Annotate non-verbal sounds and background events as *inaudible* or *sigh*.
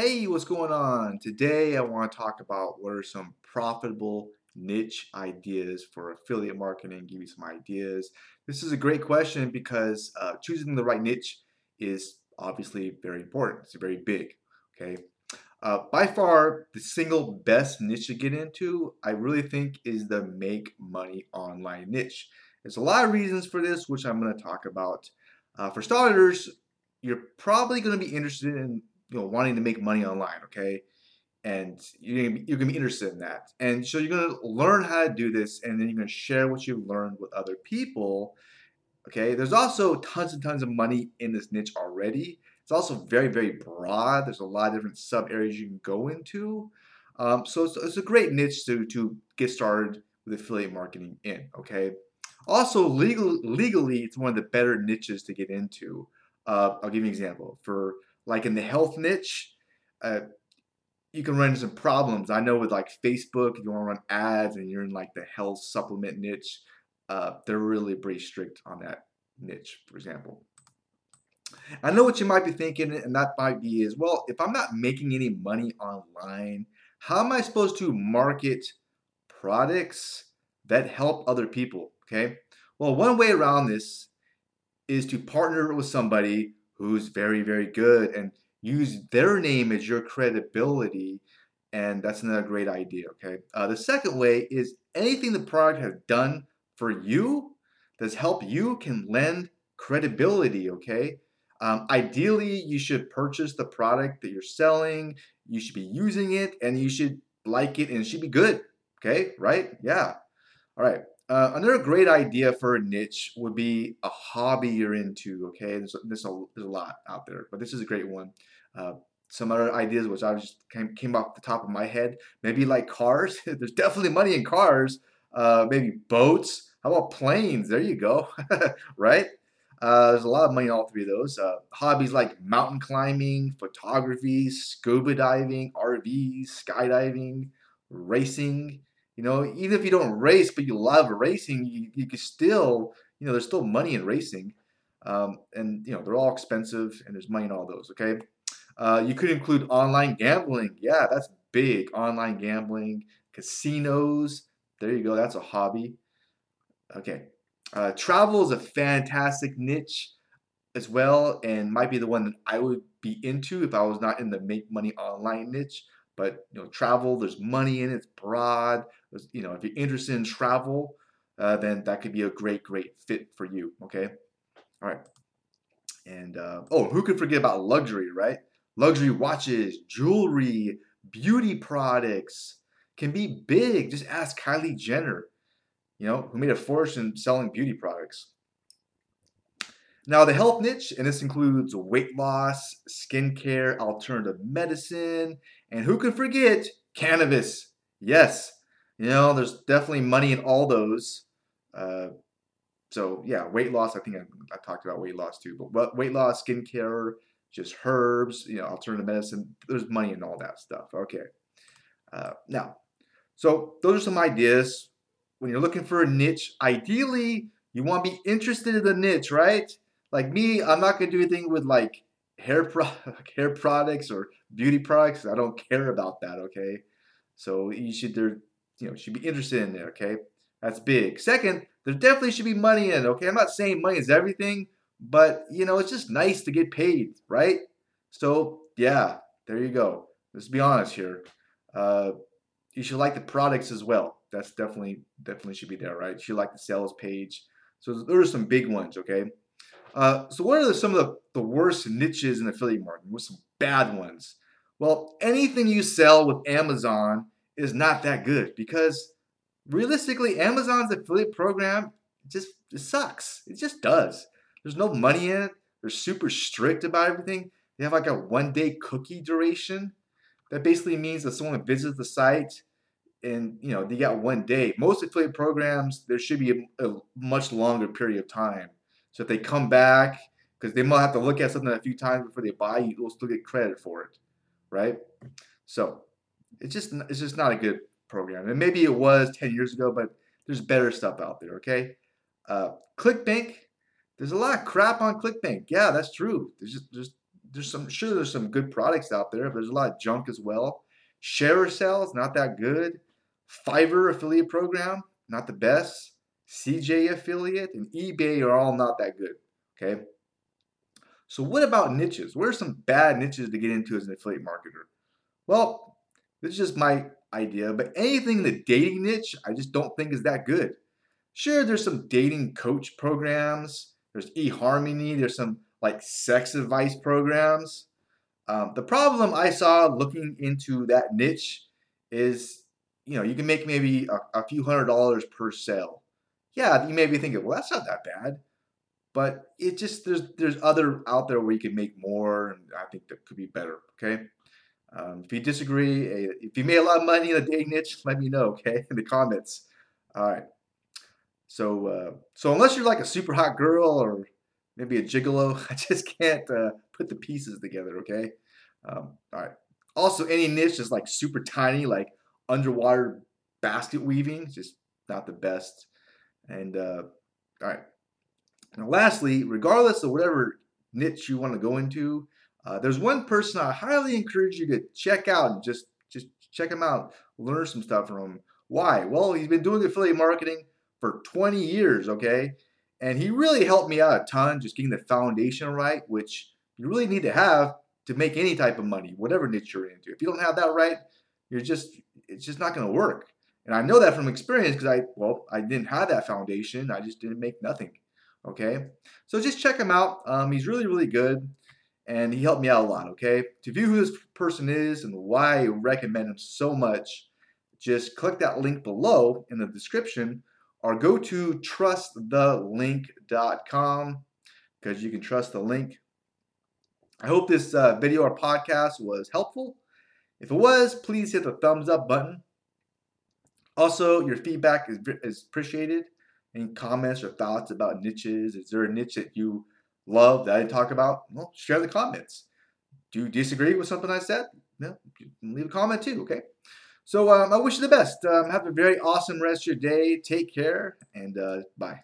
Hey, what's going on? Today I want to talk about what are some profitable niche ideas for affiliate marketing, give you some ideas. This is a great question because uh, choosing the right niche is obviously very important. It's very big, okay? Uh, by far, the single best niche to get into, I really think, is the make money online niche. There's a lot of reasons for this, which I'm going to talk about. Uh, for starters, you're probably going to be interested in you know wanting to make money online, okay? And you're gonna, be, you're gonna be interested in that. And so you're gonna learn how to do this, and then you're gonna share what you've learned with other people. Okay. There's also tons and tons of money in this niche already. It's also very very broad. There's a lot of different sub areas you can go into. Um, so it's, it's a great niche to to get started with affiliate marketing in. Okay. Also, legal, legally, it's one of the better niches to get into. Uh, I'll give you an example. For like in the health niche, uh, you can run into some problems. I know with like Facebook, if you want to run ads and you're in like the health supplement niche, uh, they're really pretty strict on that niche, for example. I know what you might be thinking, and that might be is, well, if I'm not making any money online, how am I supposed to market products that help other people? Okay. Well, one way around this is to partner with somebody who's very, very good and use their name as your credibility. And that's another great idea, okay? Uh, the second way is anything the product has done for you that's helped you can lend credibility, okay? Um, ideally, you should purchase the product that you're selling, you should be using it, and you should like it, and it should be good, okay? Right? Yeah. All right. Uh, another great idea for a niche would be a hobby you're into. Okay, there's, there's, a, there's a lot out there, but this is a great one. Uh, some other ideas which I just came, came off the top of my head. Maybe like cars. *laughs* there's definitely money in cars. Uh, maybe boats. How about planes? There you go. *laughs* right? Uh, there's a lot of money in all three of those. Uh, hobbies like mountain climbing, photography, scuba diving, RVs, skydiving, racing. You know, even if you don't race, but you love racing, you, you can still, you know, there's still money in racing. Um, and, you know, they're all expensive and there's money in all those, okay? Uh, you could include online gambling. Yeah, that's big. Online gambling, casinos. There you go. That's a hobby. Okay. Uh, travel is a fantastic niche as well and might be the one that I would be into if I was not in the make money online niche. But you know, travel, there's money in it, it's broad. There's, you know, if you're interested in travel, uh, then that could be a great, great fit for you. Okay, all right. And uh, oh, who could forget about luxury, right? Luxury watches, jewelry, beauty products can be big. Just ask Kylie Jenner, you know, who made a fortune selling beauty products. Now, the health niche, and this includes weight loss, skincare, alternative medicine, and who can forget cannabis? Yes, you know, there's definitely money in all those. Uh, so, yeah, weight loss, I think I, I, talked about weight loss too, but weight loss, skincare, just herbs, you know, alternative medicine, there's money in all that stuff. Okay. Uh, now, so those are some ideas. When you're looking for a niche, ideally, you want to be interested in the niche, right? Like me, I'm not gonna do anything with like hair pro *laughs* hair products or beauty products. I don't care about that. Okay, so you should there you know should be interested in it. Okay, that's big. Second, there definitely should be money in. Okay, I'm not saying money is everything, but you know it's just nice to get paid, right? So yeah, there you go. Let's be honest here. Uh, you should like the products as well. That's definitely definitely should be there, right? You should like the sales page. So there are some big ones. Okay. Uh, so what are the, some of the, the worst niches in affiliate marketing? What's some bad ones? Well, anything you sell with Amazon is not that good because realistically, Amazon's affiliate program just it sucks. It just does. There's no money in it. They're super strict about everything. They have like a one day cookie duration. That basically means that someone visits the site and you know they got one day. Most affiliate programs there should be a, a much longer period of time so if they come back, because they might have to look at something a few times before they buy, you will still get credit for it, right? So it's just it's just not a good program. And maybe it was 10 years ago, but there's better stuff out there, okay? Uh, ClickBank, there's a lot of crap on ClickBank. Yeah, that's true. There's just there's there's some sure there's some good products out there, but there's a lot of junk as well. ShareASale is not that good. Fiverr affiliate program, not the best. CJ affiliate and eBay are all not that good. Okay. So what about niches? What are some bad niches to get into as an affiliate marketer? Well, this is just my idea, but anything in the dating niche, I just don't think is that good. Sure, there's some dating coach programs. There's eHarmony. There's some like sex advice programs. Um, the problem I saw looking into that niche is, you know, you can make maybe a, a few hundred dollars per sale. Yeah, you may be thinking, well, that's not that bad, but it just there's there's other out there where you can make more, and I think that could be better. Okay. Um, if you disagree, eh, if you made a lot of money in a dating niche, let me know, okay, *laughs* in the comments. All right. So, uh, so unless you're like a super hot girl or maybe a gigolo. *laughs* I just can't uh, put the pieces together, okay? Um, all right. Also, any niche is like super tiny, like underwater basket weaving, just not the best. And uh, all right. Now, lastly, regardless of whatever niche you want to go into, uh, there's one person I highly encourage you to check out and just just check him out, learn some stuff from him. Why? Well, he's been doing affiliate marketing for 20 years, okay? And he really helped me out a ton, just getting the foundation right, which you really need to have to make any type of money, whatever niche you're into. If you don't have that right, you're just it's just not going to work. And I know that from experience because I well I didn't have that foundation. I just didn't make nothing. Okay, so just check him out. Um, he's really really good, and he helped me out a lot. Okay, to view who this person is and why I recommend him so much, just click that link below in the description or go to trustthelink.com because you can trust the link. I hope this uh, video or podcast was helpful. If it was, please hit the thumbs up button. Also, your feedback is, is appreciated. Any comments or thoughts about niches? Is there a niche that you love that I didn't talk about? Well, share the comments. Do you disagree with something I said? No, leave a comment too, okay? So um, I wish you the best. Um, have a very awesome rest of your day. Take care and uh, bye.